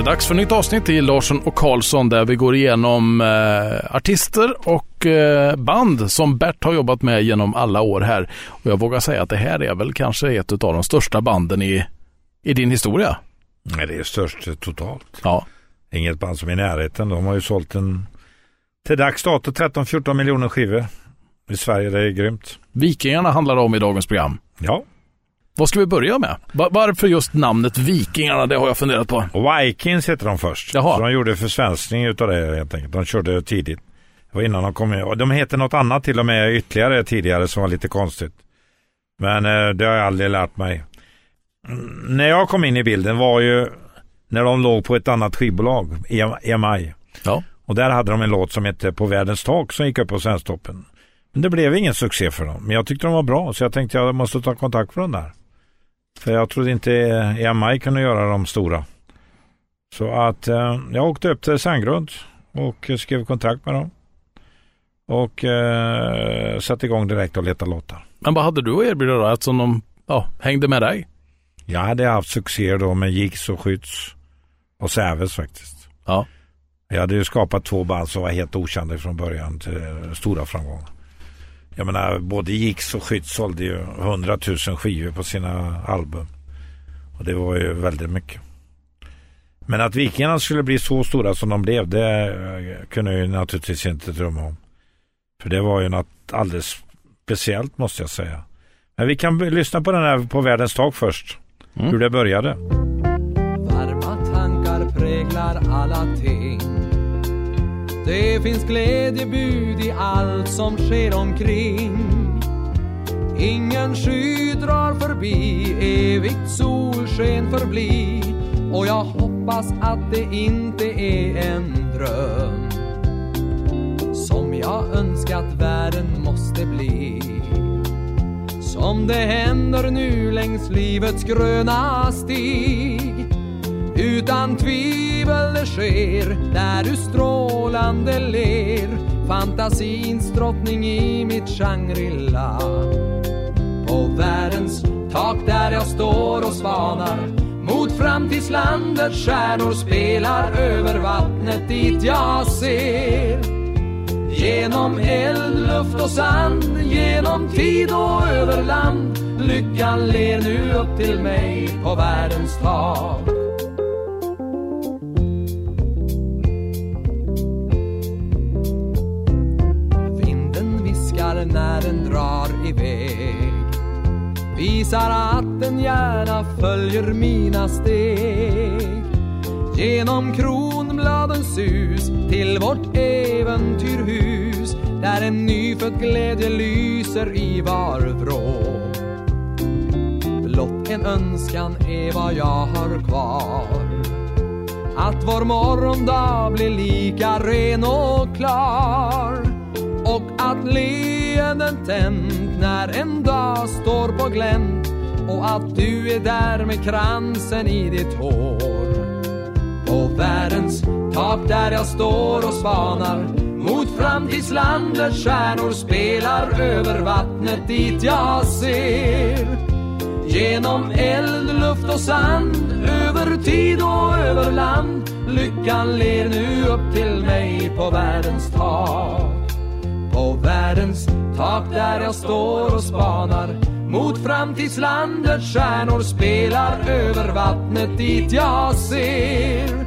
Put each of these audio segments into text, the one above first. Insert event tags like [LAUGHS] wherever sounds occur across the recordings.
det dags för nytt avsnitt i Larsson och Karlsson där vi går igenom eh, artister och eh, band som Bert har jobbat med genom alla år här. Och jag vågar säga att det här är väl kanske ett av de största banden i, i din historia. Nej, det är störst totalt. Ja. Inget band som är i närheten. De har ju sålt en till dags dato 13-14 miljoner skivor i Sverige. Det är grymt. Vikingarna handlar det om i dagens program. Ja. Vad ska vi börja med? Varför just namnet Vikingarna? Det har jag funderat på. Vikings heter de först. Jaha. Så de gjorde försvenskning utav det helt enkelt. De körde tidigt. Det var innan de kom in. De heter något annat till och med ytterligare tidigare som var lite konstigt. Men eh, det har jag aldrig lärt mig. Mm, när jag kom in i bilden var ju när de låg på ett annat skivbolag, EMI. Ja. Och där hade de en låt som hette På världens tak som gick upp på Svensktoppen. Men det blev ingen succé för dem. Men jag tyckte de var bra så jag tänkte jag måste ta kontakt med dem där. För jag trodde inte EMI kunde göra dem stora. Så att eh, jag åkte upp till Sandgrund och skrev kontrakt med dem. Och eh, satte igång direkt och letade låtar. Men vad hade du att erbjuda då eftersom de ja, hängde med dig? Jag hade haft succé då med Jigs och Skytts och Säves faktiskt. Ja. Jag hade ju skapat två band som var helt okända från början till stora framgångar. Jag menar, både Jigs och Skytts sålde ju 100 000 skivor på sina album. Och det var ju väldigt mycket. Men att Vikingarna skulle bli så stora som de blev, det kunde jag ju naturligtvis inte drömma om. För det var ju något alldeles speciellt måste jag säga. Men vi kan lyssna på den här På världens tak först. Mm. Hur det började. Varma tankar präglar alla ting det finns glädjebud i allt som sker omkring. Ingen sky drar förbi, evigt solsken förbli och jag hoppas att det inte är en dröm som jag önskat världen måste bli. Som det händer nu längs livets gröna stig utan tvivel det sker där du strålande ler. Fantasins drottning i mitt Shangri-La. På världens tak där jag står och svanar. Mot framtidslandet. stjärnor spelar över vattnet dit jag ser. Genom eld, luft och sand, genom tid och över land Lyckan ler nu upp till mig på världens tak. Visar att den gärna följer mina steg. Genom kronbladens sus till vårt äventyrhus där en nyfödd glädje lyser i var vrå. Blott en önskan är vad jag har kvar. Att vår morgondag blir lika ren och klar. Och att leenden tänt när en dag står på glänt och att du är där med kransen i ditt hår. På världens tak där jag står och spanar mot framtidslandet stjärnor spelar över vattnet dit jag ser. Genom eld, luft och sand, över tid och över land Lyckan ler nu upp till mig på världens tak på världens tak där jag står och spanar mot framtidslandets stjärnor spelar över vattnet dit jag ser.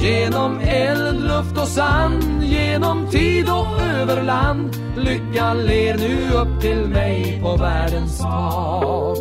Genom eld, luft och sand, genom tid och över land Lyckan ler nu upp till mig på världens tak.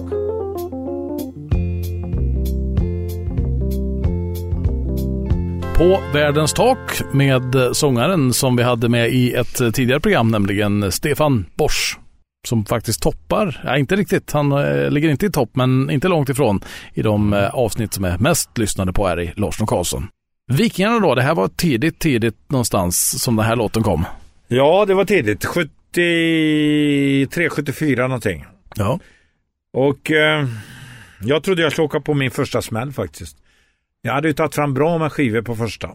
På världens tak med sångaren som vi hade med i ett tidigare program, nämligen Stefan Borsch. Som faktiskt toppar, ja inte riktigt, han äh, ligger inte i topp men inte långt ifrån i de äh, avsnitt som är mest lyssnade på här i Larsson och Karlsson. Vikingarna då, det här var tidigt, tidigt någonstans som den här låten kom. Ja, det var tidigt. 73, 74 någonting. Ja. Och eh, jag trodde jag skulle åka på min första smäll faktiskt. Jag hade ju tagit fram bra med skivor på första.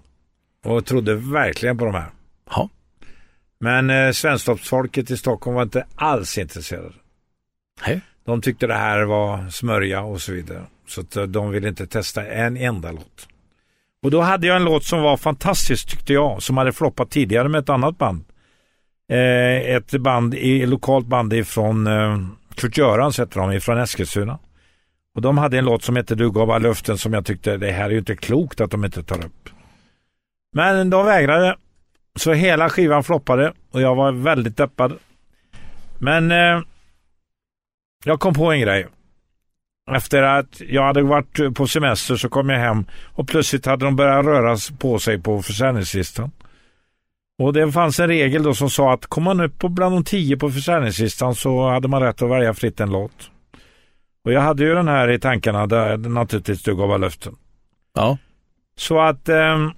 Och trodde verkligen på de här. Ja. Men eh, svensktoppsfolket i Stockholm var inte alls intresserade. Hej. De tyckte det här var smörja och så vidare. Så att, eh, de ville inte testa en enda låt. Och då hade jag en låt som var fantastisk tyckte jag, som hade floppat tidigare med ett annat band. Eh, ett band, ett lokalt band ifrån eh, Kurt-Görans hette de, ifrån Eskilstuna. Och de hade en låt som hette Du gav alla luften som jag tyckte det här är ju inte klokt att de inte tar upp. Men de vägrade. Så hela skivan floppade och jag var väldigt deppad. Men eh, jag kom på en grej. Efter att jag hade varit på semester så kom jag hem och plötsligt hade de börjat röra på sig på försäljningslistan. Och det fanns en regel då som sa att kom man upp på bland de tio på försäljningslistan så hade man rätt att välja fritt en låt. Och jag hade ju den här i tankarna där naturligtvis du gav löften. Ja. Så att eh,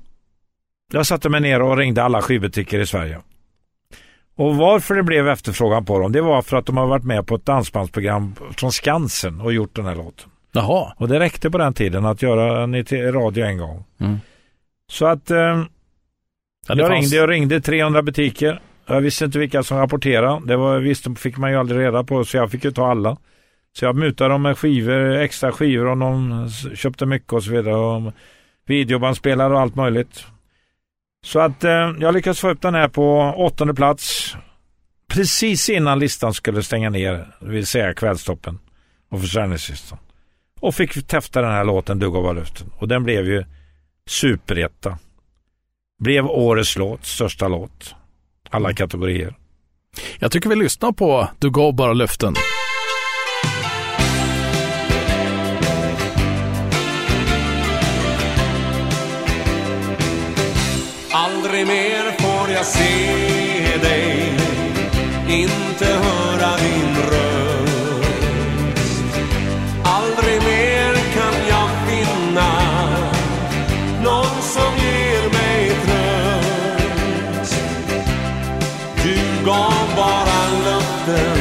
jag satte mig ner och ringde alla skivbutiker i Sverige. Och varför det blev efterfrågan på dem, det var för att de har varit med på ett dansbandsprogram från Skansen och gjort den här låten. Jaha. Och det räckte på den tiden att göra den i radio en gång. Mm. Så att eh, Ja, jag, fanns- ringde, jag ringde 300 butiker. Jag visste inte vilka som rapporterade. Det var, visste, fick man ju aldrig reda på så jag fick ju ta alla. Så jag mutade dem med skivor, extra skivor om de köpte mycket och så vidare. Och videobandspelare och allt möjligt. Så att eh, jag lyckades få upp den här på åttonde plats. Precis innan listan skulle stänga ner, det vill säga kvällstoppen och försäljningslistan. Och fick täfta den här låten Du gav av luften. Och den blev ju superetta. Blev årets låt, största låt. Alla kategorier. Jag tycker vi lyssnar på Du gav bara löften. Jag se dig Inte höra din röst. Aldrig mer kan jag finna Någon som ger mig tröst. Du gav bara löften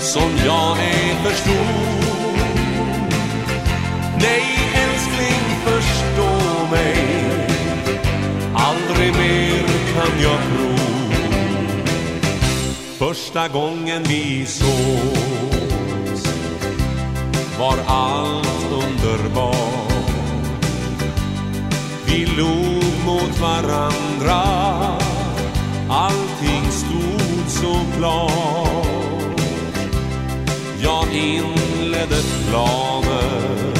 Som jag ej förstod. Nej kan jag tro. Första gången vi sågs Var allt underbart. Vi log mot varandra. Allting stod så klart. Jag inledde planer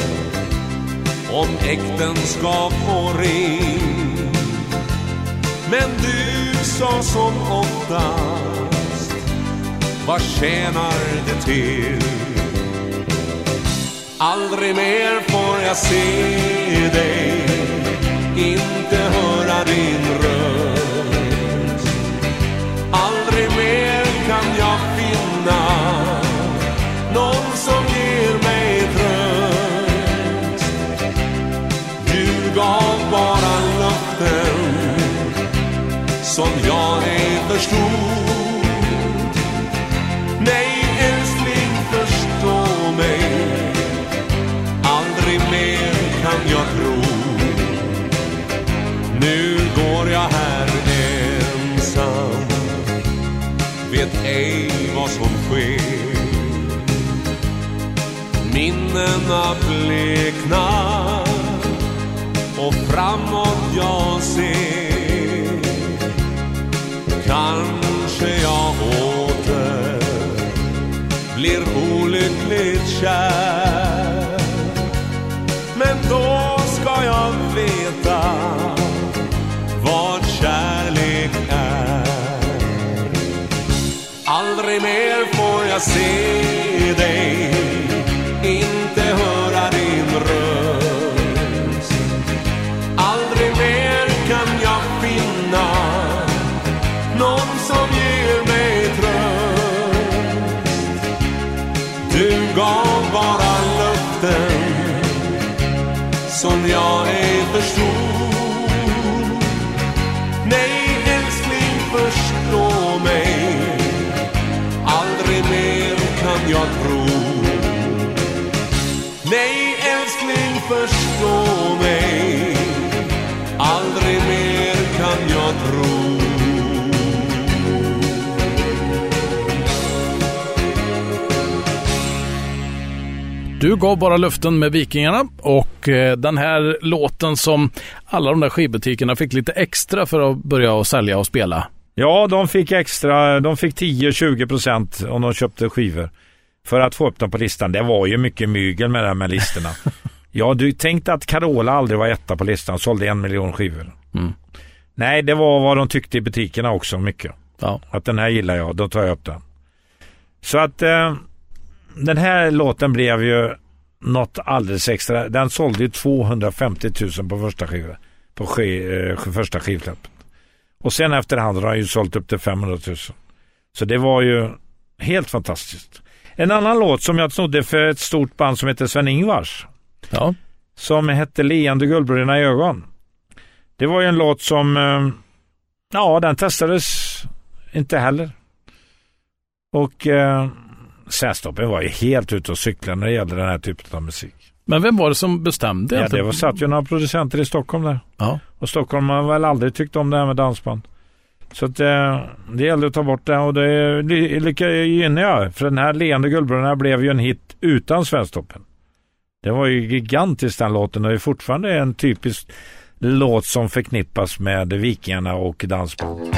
om äktenskap och ring. Men du sa som oftast Vad tjänar det till? Aldrig mer får jag se dig Inte höra din röst förstod Nej älskling förstå mig. Aldrig mer kan jag tro. Nu går jag här ensam. Vet ej vad som sker. Minnena bleknar. Och framåt jag ser Kanske jag åter blir olyckligt kär. Men då ska jag veta vad kärlek är. Aldrig mer får jag se dig. Gav bara löften Som jag ej förstod. Nej älskling förstå mig. Aldrig mer kan jag tro. Nej älskling förstå mig. Aldrig mer kan jag tro. Du gav bara löften med Vikingarna och eh, den här låten som alla de där skivbutikerna fick lite extra för att börja att sälja och spela. Ja, de fick extra, de fick 10-20 procent om de köpte skivor. För att få upp dem på listan. Det var ju mycket mygel med det här med listorna. [LAUGHS] ja, du tänkte att Carola aldrig var etta på listan, sålde en miljon skivor. Mm. Nej, det var vad de tyckte i butikerna också mycket. Ja. Att den här gillar jag, då tar jag upp den. Så att eh, den här låten blev ju något alldeles extra. Den sålde ju 250 000 på första skivan. På sk eh, första skivsläppet. Och sen efterhand har han ju sålt upp till 500 000. Så det var ju helt fantastiskt. En annan låt som jag snodde för ett stort band som heter Sven-Ingvars. Ja. Som hette Leende guldbruna ögon. Det var ju en låt som, eh, ja den testades inte heller. Och Sällstoppen var ju helt ute och cyklade när det gällde den här typen av musik. Men vem var det som bestämde? Ja, det var, satt ju några producenter i Stockholm där. Ja. Och Stockholm har väl aldrig tyckt om det här med dansband. Så att, eh, det gällde att ta bort det och det lyckades gynna jag. För den här Leende guldbrunnar blev ju en hit utan Svensktoppen. Det var ju gigantiskt den låten och är fortfarande en typisk låt som förknippas med Vikingarna och dansband.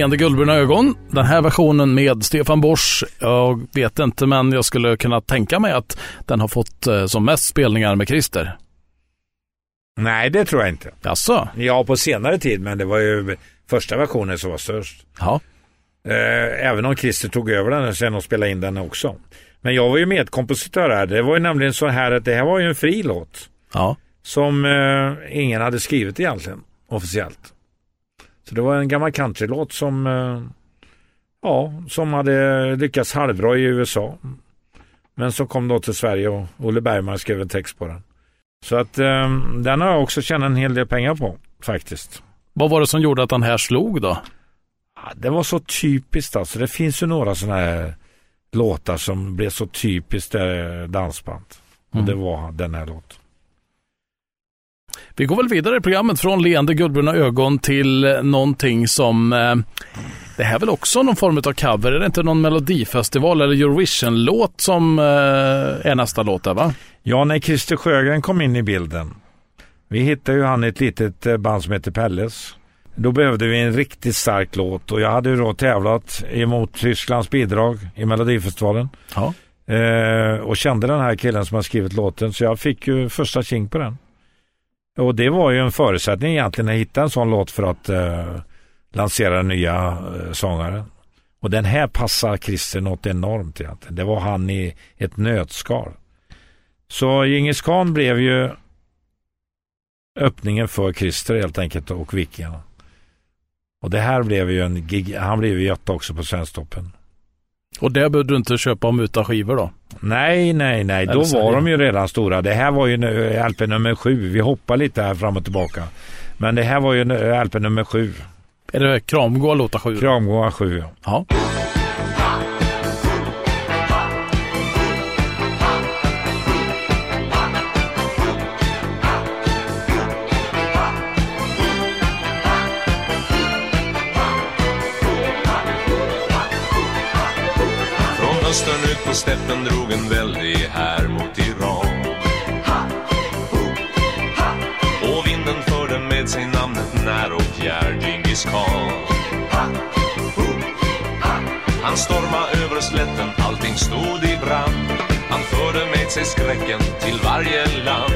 Leende guldbruna ögon. Den här versionen med Stefan Borsch, jag vet inte men jag skulle kunna tänka mig att den har fått eh, som mest spelningar med Christer. Nej, det tror jag inte. Jaså? Ja, på senare tid, men det var ju första versionen som var störst. Ja. Eh, även om Christer tog över den sen och spelade in den också. Men jag var ju medkompositör här. Det var ju nämligen så här att det här var ju en fri låt. Ja. Som eh, ingen hade skrivit egentligen, officiellt. Så det var en gammal countrylåt som, eh, ja, som hade lyckats halvbra i USA. Men som kom då till Sverige och Olle Bergman skrev en text på den. Så att eh, den har jag också tjänat en hel del pengar på faktiskt. Vad var det som gjorde att den här slog då? Det var så typiskt alltså. Det finns ju några sådana här låtar som blev så typiskt eh, dansband. Mm. Och det var den här låten. Vi går väl vidare i programmet från leende guldbruna ögon till eh, någonting som eh, det här är väl också någon form av cover? Är det inte någon melodifestival eller Eurovision-låt som eh, är nästa låt där va? Ja, när Christer Sjögren kom in i bilden Vi hittade ju han i ett litet band som heter Pelles. Då behövde vi en riktigt stark låt och jag hade ju då tävlat emot Tysklands bidrag i Melodifestivalen. Ja. Eh, och kände den här killen som har skrivit låten så jag fick ju första king på den. Och det var ju en förutsättning egentligen att hitta en sån låt för att eh, lansera nya eh, sångaren. Och den här passar Christer något enormt egentligen. Det var han i ett nötskal. Så Djingis khan blev ju öppningen för Christer helt enkelt och Vikingarna. Och det här blev ju en gig, han blev ju jätte också på Svensktoppen. Och det behövde du inte köpa och muta skivor då? Nej, nej, nej. Då Eller var de ju redan stora. Det här var ju LP nummer sju. Vi hoppar lite här fram och tillbaka. Men det här var ju LP nummer sju. Är det Kramgård låta sju? Kramgården sju. ja. Ja. Med till varje land.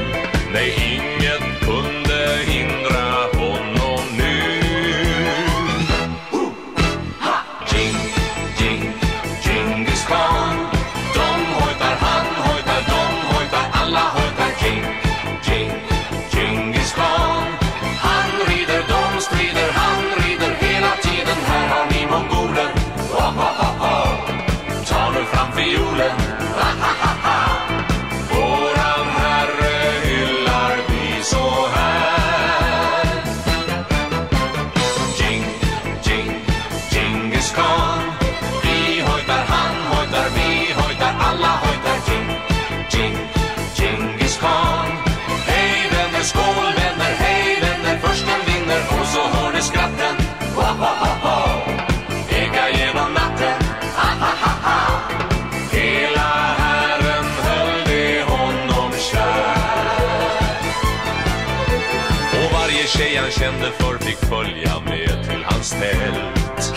Tjej han kände för fick följa med till hans tält.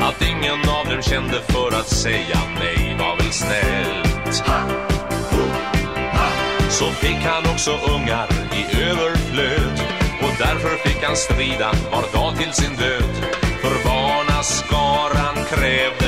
Att ingen av dem kände för att säga nej var väl snällt. Så fick han också ungar i överflöd. Och därför fick han strida var dag till sin död. För barnaskaran krävde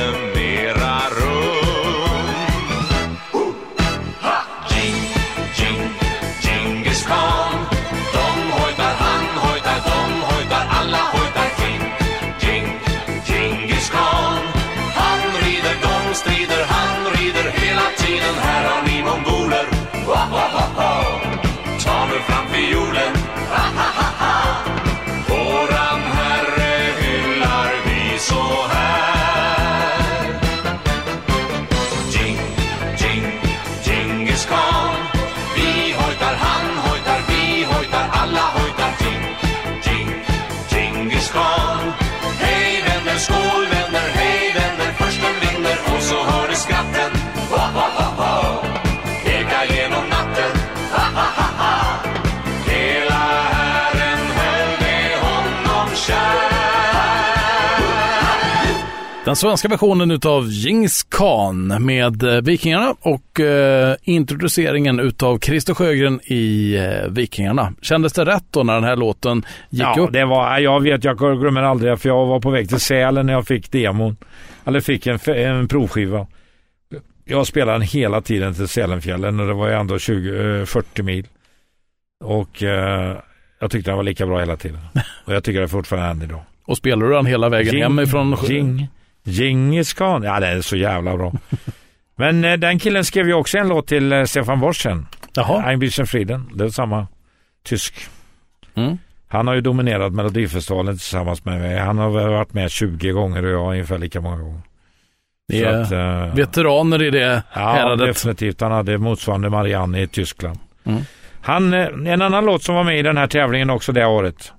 Den svenska versionen utav Djingis khan med eh, Vikingarna och eh, introduceringen utav Christer Sjögren i eh, Vikingarna. Kändes det rätt då när den här låten gick Ja, upp? det var, jag vet, jag glömmer aldrig för jag var på väg till Sälen när jag fick demon. Eller fick en, en provskiva. Jag spelade den hela tiden till Sälenfjällen och det var ju ändå 20, eh, 40 mil. Och eh, jag tyckte den var lika bra hela tiden. [LAUGHS] Och jag tycker det fortfarande än idag. Och spelar du den hela vägen Jing- hemifrån? Jing, Djingis khan. Ja, det är så jävla bra. [LAUGHS] Men eh, den killen skrev ju också en låt till eh, Stefan Borsch sen. Jaha. Ein bisschen Frieden. Det är samma tysk. Mm. Han har ju dominerat Melodifestivalen tillsammans med mig. Han har väl varit med 20 gånger och jag ungefär lika många gånger. Så är att, eh, veteraner i det ja, häradet. definitivt. Han hade motsvarande Marianne i Tyskland. Mm. Han, eh, en annan låt som var med i den här tävlingen också det året.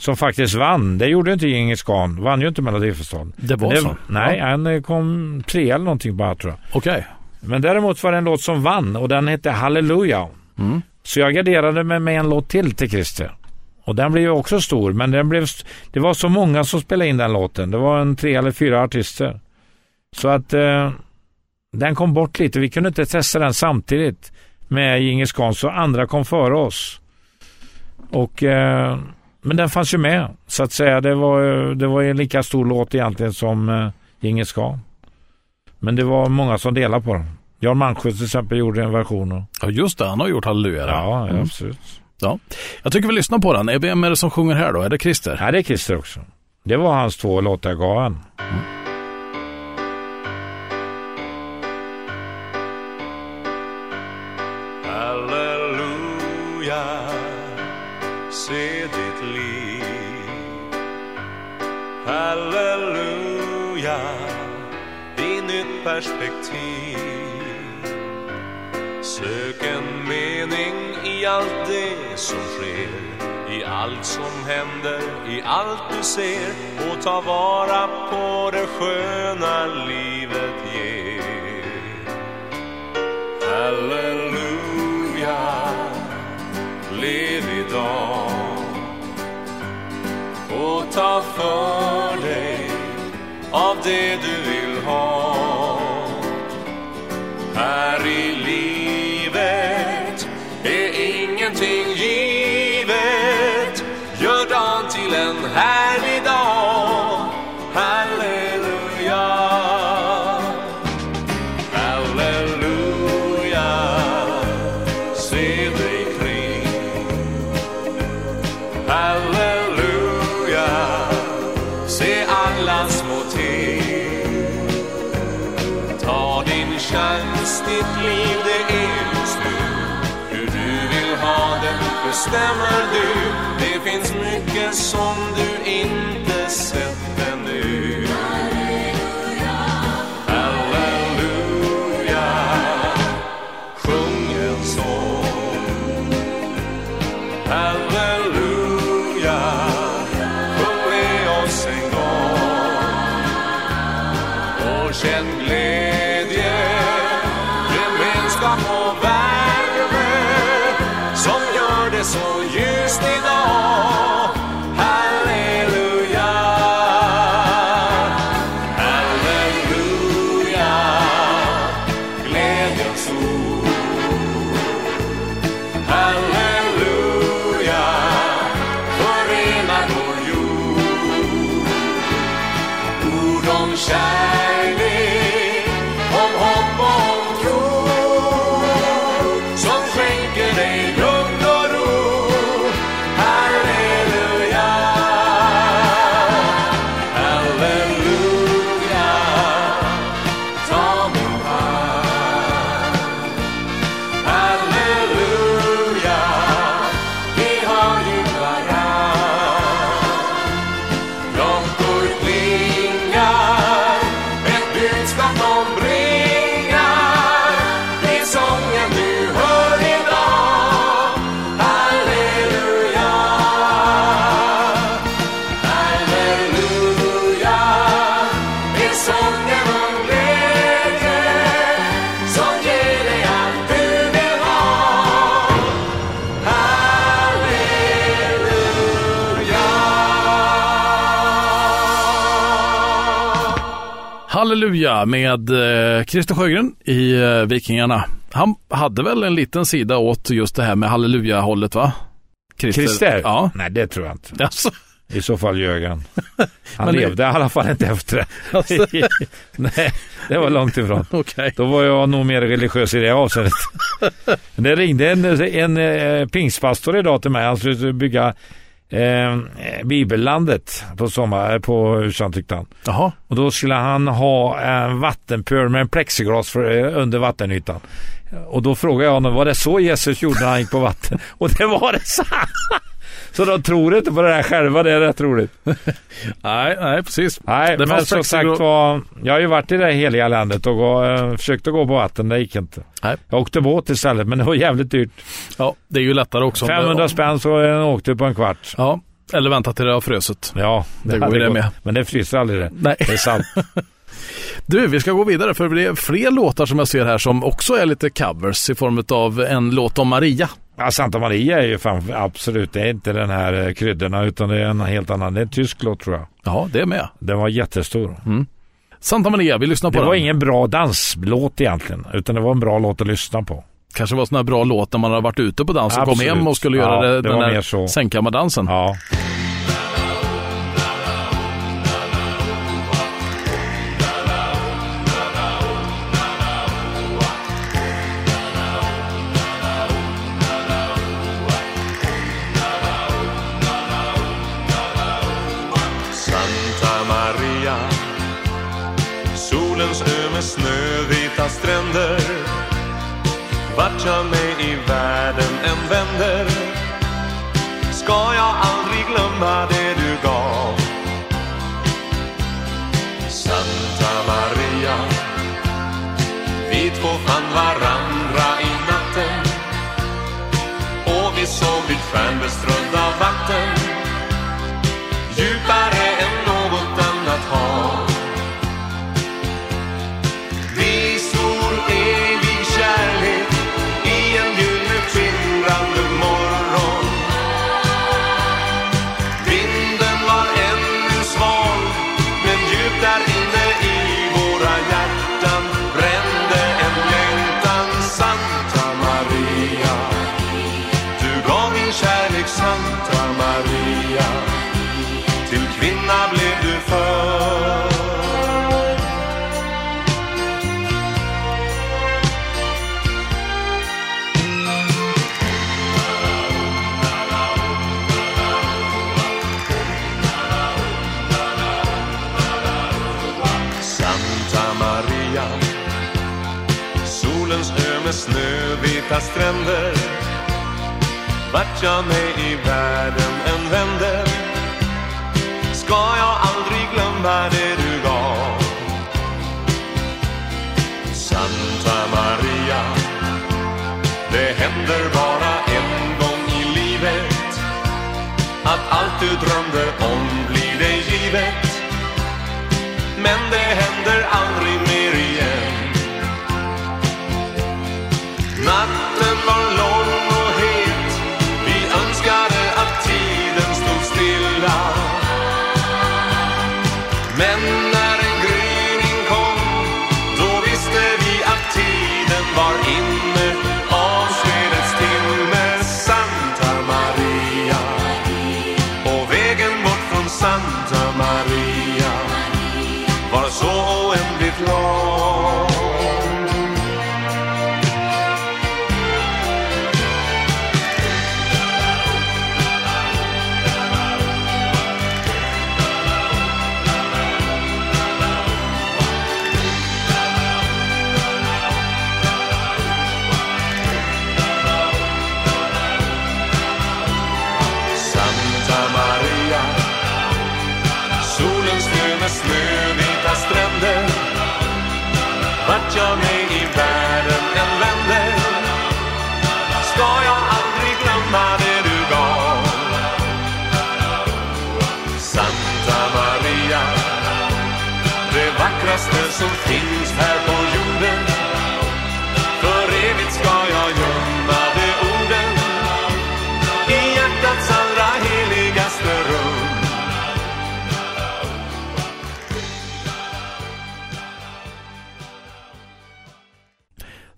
Som faktiskt vann. Det gjorde inte Djingis khan. Vann ju inte Melodifestivalen. Det var Men så? Nej, Ja. han eh, kom tre eller någonting bara tror jag. Okej. Men däremot var det en låt som vann och den hette Halleluja. Mm. Så jag garderade mig med en låt till till Christer. Och den blev ju också stor, men den blev, det var så många som spelade in den låten. Det var en tre eller fyra artister. Så att eh, den kom bort lite. Vi kunde inte testa den samtidigt med Djingis Khan, så andra kom före oss. Och, eh, men den fanns ju med, så att säga. Det var, det var en lika stor låt egentligen som eh, Djingis Khan. Men det var många som delade på den. Jan Malmsjö till exempel gjorde en version. Och, Ja, just det. Han har gjort Halleluja. ja, Mm. absolut. ja. Jag tycker vi lyssnar på den. Vem är det som sjunger här då? Är det Christer? Ja, det är Christer också. Det var hans två låtar jag gav han. Halleluja, som sker, i allt som händer, i allt du ser och ta vara på det sköna livet ger. Halleluja, lev idag och ta för dig av det du vill ha. Här i livet är ingenting här idag. härlig dag. Halleluja. Halleluja, se dig kring. Halleluja, se alla små ting. Ta din chans, ditt liv det är just nu. Hur du vill ha det bestämmer du. Det finns mycket som du inte Halleluja med eh, Christer Sjögren i eh, Vikingarna. Han hade väl en liten sida åt just det här med halleluja-hållet va? Christer? Ja. Nej, det tror jag inte. Alltså, I så fall ljög han. [LAUGHS] Han levde i alla fall inte efter det. [LAUGHS] Alltså. [LAUGHS] Nej, det var långt ifrån. okej. Då var jag nog mer religiös i det avseendet. Det ringde en, en, eh, pingstpastor idag till mig. Han skulle bygga eh, Bibellandet på sommar, på huset tyckte han. Jaha. Och då skulle han ha en vattenpöl med en plexiglas för, eh, under vattenytan. Och då frågade jag honom, var det så Jesus gjorde när han gick på vatten? [LAUGHS] Och det var det så. [LAUGHS] Så de tror inte på det där själva, det är rätt roligt. [LAUGHS] Nej, nej, precis. Nej, Det men som sagt var, jag har ju varit i det här heliga landet och gå, eh, försökt att gå på vatten, det gick inte. Nej. Jag åkte båt istället, men det var jävligt dyrt. Ja, det är ju lättare också. om det- 500 spänn så eh, åkte på en kvart. Ja, eller vänta till det har frusit. Ja, Det går hade ju det med. Men det fryser aldrig det. Nej. Det är sant. [LAUGHS] Du, vi ska gå vidare för det är fler låtar som jag ser här som också är lite covers i form av en låt om Maria. Ja, Santa Maria är ju fan, absolut, det är inte den här eh, kryddorna utan det är en helt annan. Det är en tysk låt tror jag. Ja, det är med. Den var jättestor. Santa Maria, vi lyssnar på Det den. var ingen bra danslåt egentligen, utan det var en bra låt att lyssna på. Kanske var en sån här bra låt när man har varit ute på dans och kom Absolut. hem och skulle Ja, göra det, det den där sängkammardansen. Ja. Jag mig i världen än vänder. Ska jag aldrig glömma det? Vart jag mig i världen än vänder ska jag aldrig glömma det du gav? Santa Maria Det händer bara en gång i livet. Att allt du drömde om blir dig givet. Men det händer aldrig mer igen. Natten var lång.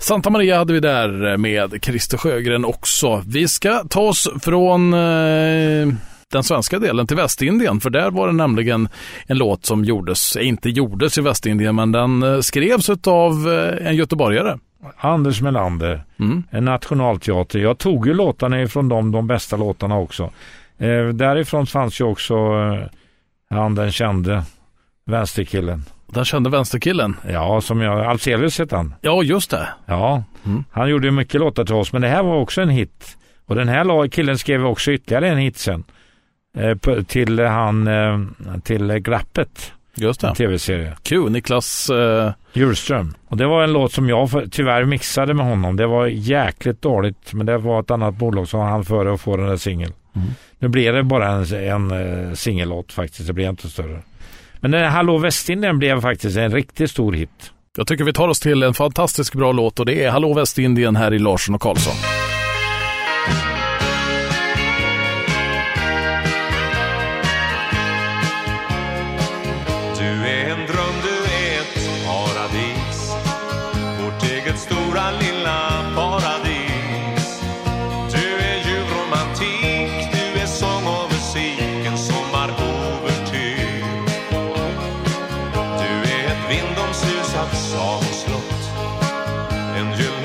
Santa Maria hade vi där med Christer Sjögren också. Vi ska ta oss från eh, den svenska delen till Västindien, för där var det nämligen en låt som gjordes, inte gjordes i Västindien, men den eh, skrevs av eh, en göteborgare. Anders Melander, Mm. en nationalteater. Jag tog ju låtarna ifrån dem, de bästa låtarna också. Eh, därifrån fanns ju också eh, han den kände vänsterkillen. Den kände vänsterkillen. Ja, som jag, Alselius hette han. Ja, just det. Ja, Mm. han gjorde ju mycket låtar till oss, men det här var också en hit. Och den här killen skrev också ytterligare en hit sen. Eh, till han, eh, till eh, Glappet, Just det. tv-serie. Q, Niklas eh, Djurström. Och det var en låt som jag för- tyvärr mixade med honom. Det var jäkligt dåligt, men det var ett annat bolag som han före att få den där singeln. Mm. Nu blev det bara en, en uh, singellåt faktiskt, det blev inte större. Men eh, den här Hallå Västindien blev faktiskt en riktigt stor hit. Jag tycker vi tar oss till en fantastiskt bra låt och det är Hallå Västindien här i Larsson och Karlsson. En gyllene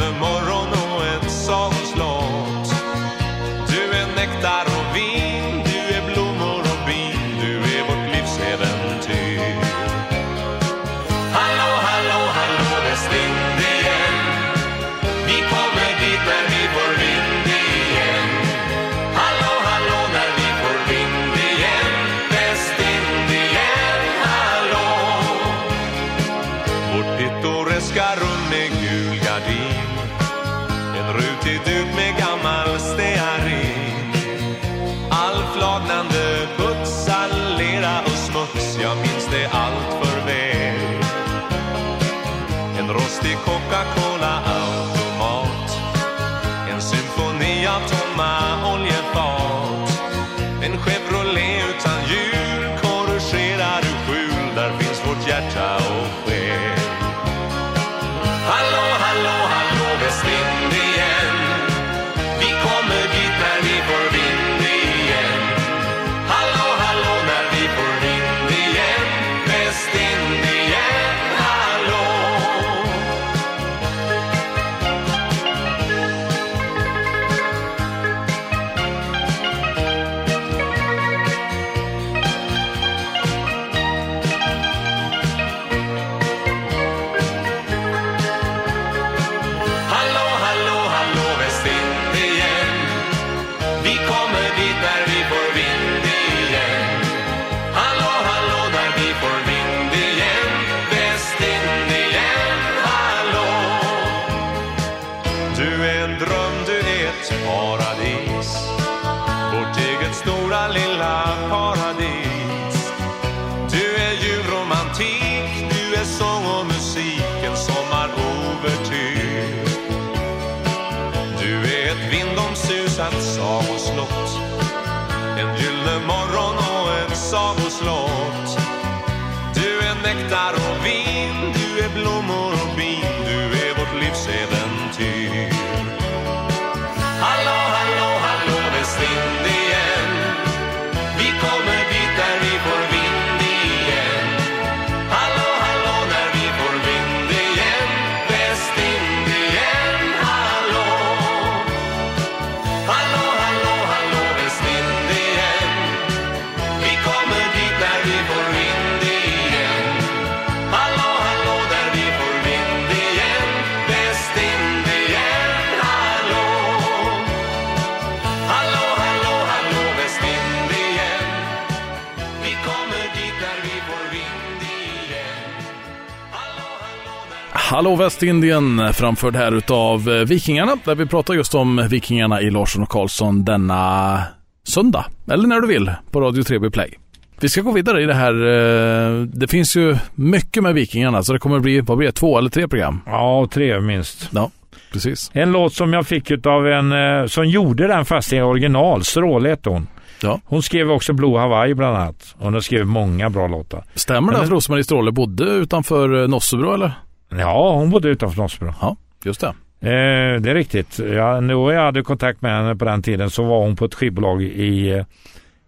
hallå, Västindien, framförd här utav eh, Vikingarna, där vi pratar just om Vikingarna i Larsson och Karlsson denna söndag, eller när du vill, på Radio 3B Play. Vi ska gå vidare i det här. eh, Det finns ju mycket med Vikingarna, så det kommer bli, vad blir det, två eller tre program? Ja, tre minst. Ja, precis. En låt som jag fick av en eh, som gjorde den fast i original, Stråle hette hon. Ja. Hon skrev också Blue Hawaii bland annat. Hon har skrivit många bra låtar. Stämmer det att Rosmarie Stråle bodde utanför Nossebro, eller? Ja, hon bodde utanför Nossebro. Ja, just det. Eh, det är riktigt. Ja, då jag hade kontakt med henne på den tiden så var hon på ett skivbolag i, eh,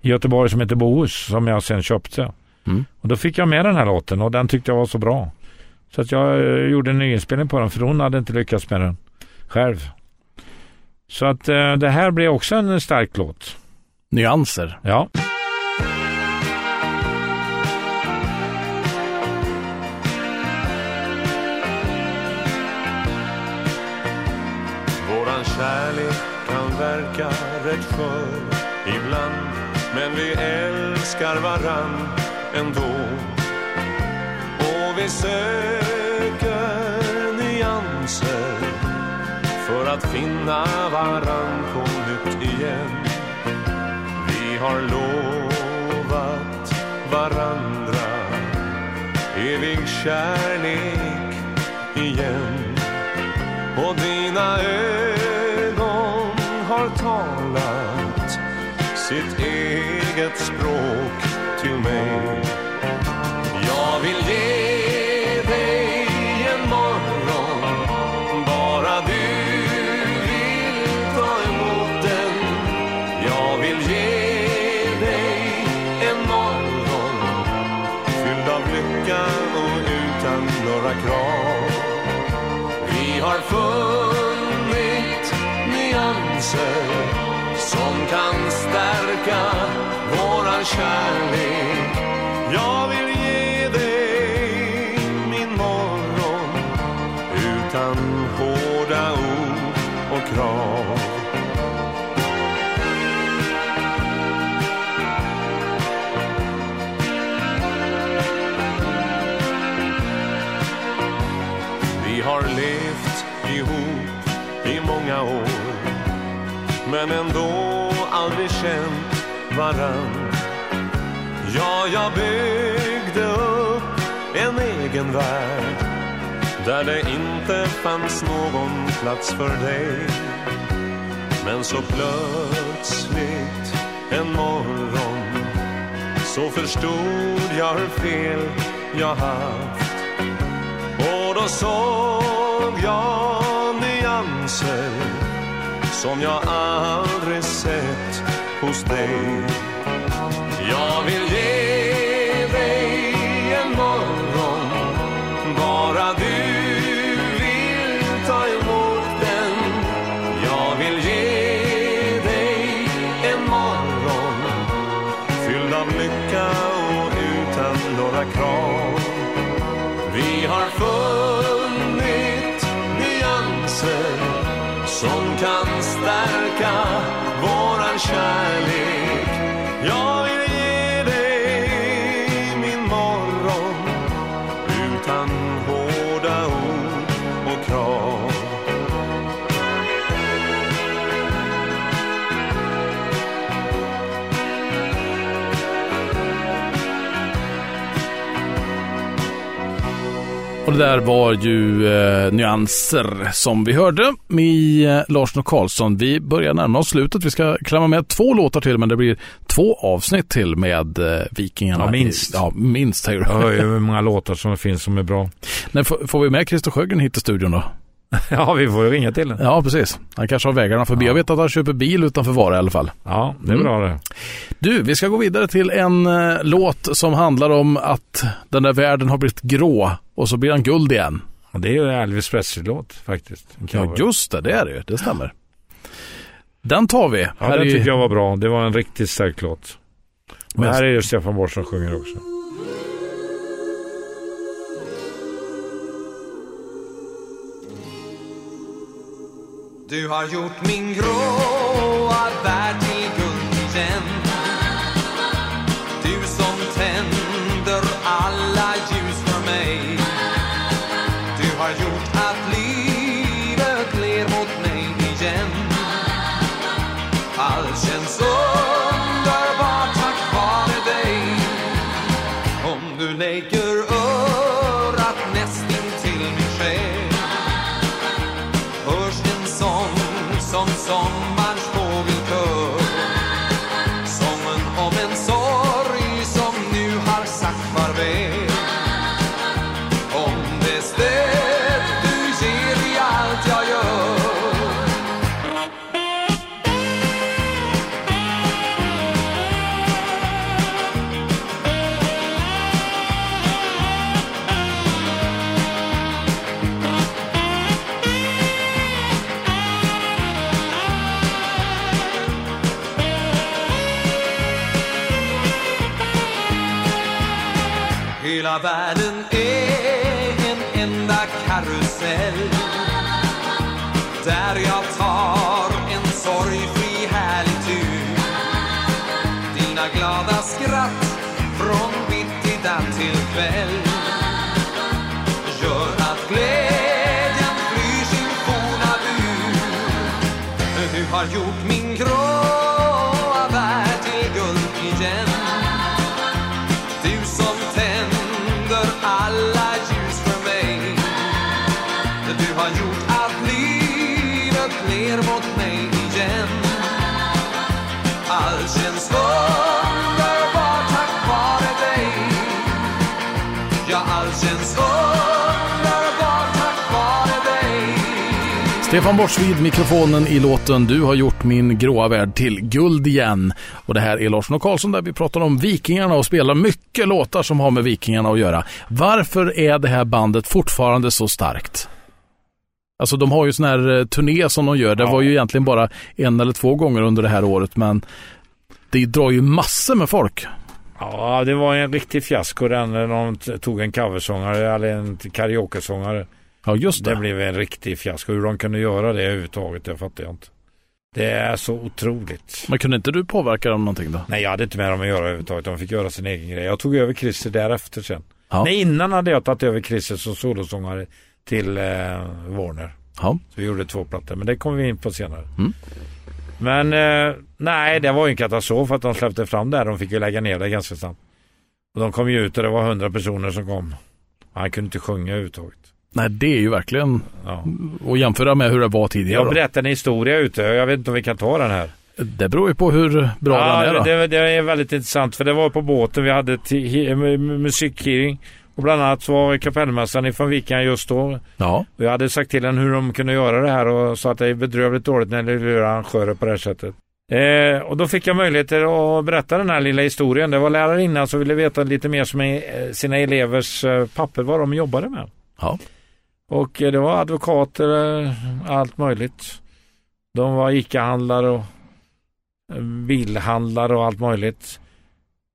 i Göteborg som heter Bohus som jag sen köpte. Mm. Och då fick jag med den här låten och den tyckte jag var så bra. Så att jag eh, gjorde en nyinspelning på den för hon hade inte lyckats med den själv. Så att eh, det här blev också en stark låt. Nyanser. Ja. Älskar varann ändå. Och vi söker nyanser För att finna varann på nytt igen. Vi har lovat varandra Evig kärlek igen. Och dina ögon har talat sitt eget språk till mig våran kärlek. Jag vill ge dig min morgon utan hårda ord och krav. Vi har levt ihop i många år men ändå aldrig känt varann. Ja, jag byggde upp en egen värld där det inte fanns någon plats för dig. Men så plötsligt en morgon så förstod jag hur fel jag haft. Och då såg jag nyanser som jag aldrig sett hos dig. Jag vill ge dig en morgon. Bara du vill ta emot den. Jag vill ge dig en morgon. Fylld av lycka och utan några krav. Vi har funnit nyanser som kan stärka våran kärlek. Jag Och det där var ju eh, nyanser som vi hörde med eh, Larsson och Karlsson. Vi börjar närma oss slutet. Vi ska klämma med två låtar till, men det blir två avsnitt till med eh, Vikingarna. Ja, minst. Ja, minst Jag hör ju hur [LAUGHS] många låtar som finns som är bra. När får, vi med Christer Sjögren hit till studion då? [LAUGHS] Ja, vi får ju ringa till den. Ja, precis. Han kanske har vägarna förbi. Ja. Jag vet att han köper bil utanför Vara i alla fall. Ja, det är Mm. bra det. Du, vi ska gå vidare till en eh, låt som handlar om att den där världen har blivit grå och så blir han guld igen. Och det är ju en Elvis Presley-låt faktiskt. Ja, just det. Det är det ju. Det stämmer. Den tar vi. Ja, Här den är tycker jag var bra. Det var en riktigt stark låt. Men- här är ju Stefan Borsch som sjunger också. Du har gjort min gråa värld till guld igen världen är en enda karusell. Stefan Borsch vid mikrofonen i låten Du har gjort min gråa värld till guld igen. Och det här är Larsson och Karlsson där vi pratar om Vikingarna och spelar mycket låtar som har med Vikingarna att göra. Varför är det här bandet fortfarande så starkt? Alltså de har ju sån här eh, turné som de gör. Det Ja. var ju egentligen bara en eller två gånger under det här året men det drar ju massor med folk. Ja, det var en riktig fiasko den när de tog en coversångare eller en karaokesångare. Ja just det. Det blev en riktig fiasko. Hur de kunde göra det överhuvudtaget, det fattar jag inte. Det är så otroligt. Men kunde inte du påverka dem någonting då? Nej, jag hade inte med dem att göra överhuvudtaget. De fick göra sin egen grej. Jag tog över Christer därefter sen. Ja. Nej, innan hade jag tagit över Christer som solosångare till eh, Warner. Ja. Så vi gjorde två plattor, men det kommer vi in på senare. Mm. Men eh, nej, det var ju en katastrof att de släppte fram det här. De fick ju lägga ner det ganska snabbt. Och de kom ju ut och det var hundra personer som kom. Han kunde inte sjunga överhuvudtaget. Nej det är ju verkligen Ja. att jämföra med hur det var tidigare. Jag berättade en historia ute. Jag vet inte om vi kan ta den här. Det beror ju på hur bra ja, den är då. det, det är väldigt intressant för det var på båten. Vi hade musikhearing. Och bland annat så var kapellmästaren från Vikingar just då. Ja. Och jag hade sagt till henne hur de kunde göra det här och sa att det är bedrövligt dåligt när de lurar arrangörer på det här sättet. Eh, och då fick jag möjligheter att berätta den här lilla historien. Det var lärarinnan som ville veta lite mer som eh, sina elevers eh, papper, vad de jobbade med. Ja. Och eh, det var advokater, eh, allt möjligt. De var ICA-handlare och eh, bilhandlare och allt möjligt.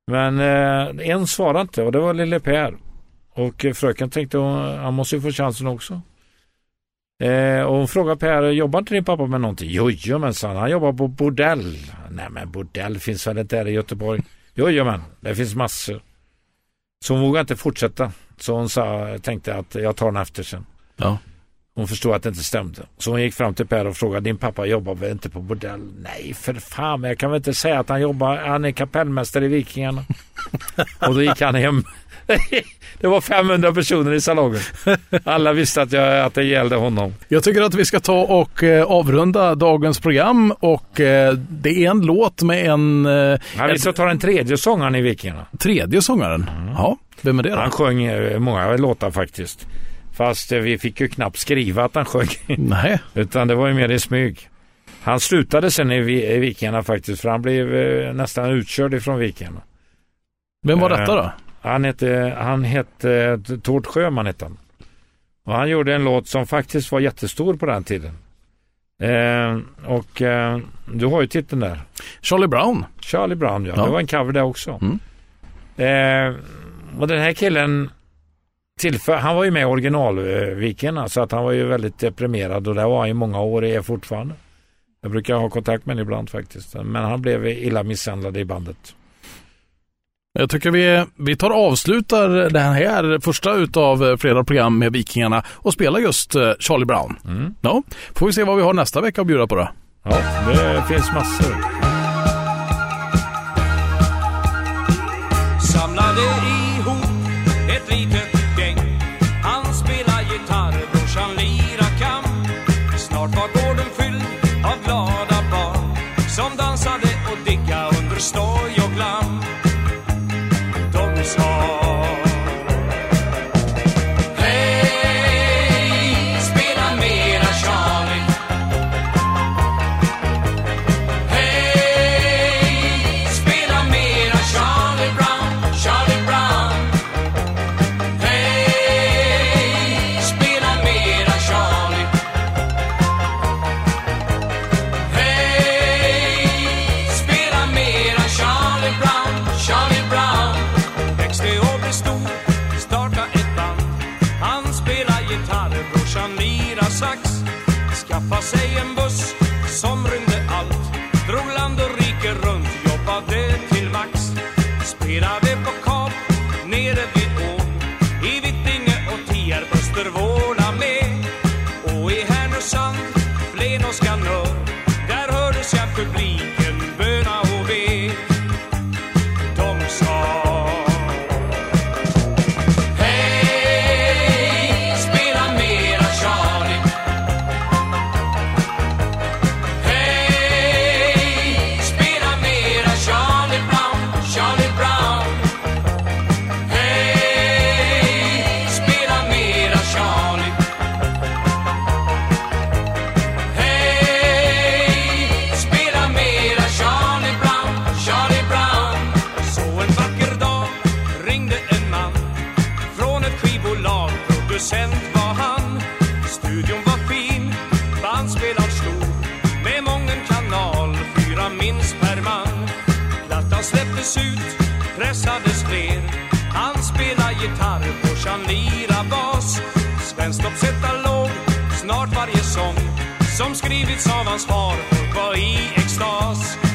Men eh, en svarade inte och det var lille Per. Och fröken tänkte att han måste ju få chansen också. Eh, och hon frågade Per, jobbar inte din pappa med någonting? Jojomensan, han, jobbar på bordell. Nej men bordell finns väl inte här i Göteborg? Jojomän, det finns massor. Så hon vågade inte fortsätta. Så hon sa, tänkte att jag tar den efter sen. Ja. Hon förstod att det inte stämde. Så hon gick fram till Per och frågade, din pappa jobbar väl inte på bordell? Nej, för fan, men jag kan väl inte säga att han jobbar, han är kapellmästare i Vikingarna. [LAUGHS] och då gick han hem. [LAUGHS] det var 500 personer i salongen. Alla visste att, jag, att det gällde honom. Jag tycker att vi ska ta och eh, avrunda dagens program och eh, det är en låt med en eh, Han visste ta den tredje sångaren i Vikingarna. tredje sångaren. Ja, vem är det då? Han sjöng eh, många låtar faktiskt. Fast eh, vi fick ju knappt skriva att han sjöng. Nej, [LAUGHS] Utan det var ju mer i smyg. Han slutade sen i, i Vikingarna faktiskt för han blev eh, nästan utkörd ifrån Vikingarna. vem var Eh, detta då? Han hette, han hette Tord Sjöman hette han. Och han gjorde en låt som faktiskt var jättestor på den tiden. Eh, och eh, du har ju titeln där. Charlie Brown. Charlie Brown ja. Ja. Det var en cover där också. Mm. Eh, och den här killen tillför, han var ju med i originalvikingarna så att han var ju väldigt deprimerad och det var han i många år och är fortfarande. Jag brukar ha kontakt med honom ibland faktiskt. Men han blev illa misshandlad i bandet. Jag tycker vi, vi tar och avslutar den här första utav eh, flera program med Vikingarna och spelar just eh, Charlie Brown. Mm. Ja, får vi se vad vi har nästa vecka att bjuda på då. Ja, det finns massor. samlade som skrivits av hans far. Folk var i extas.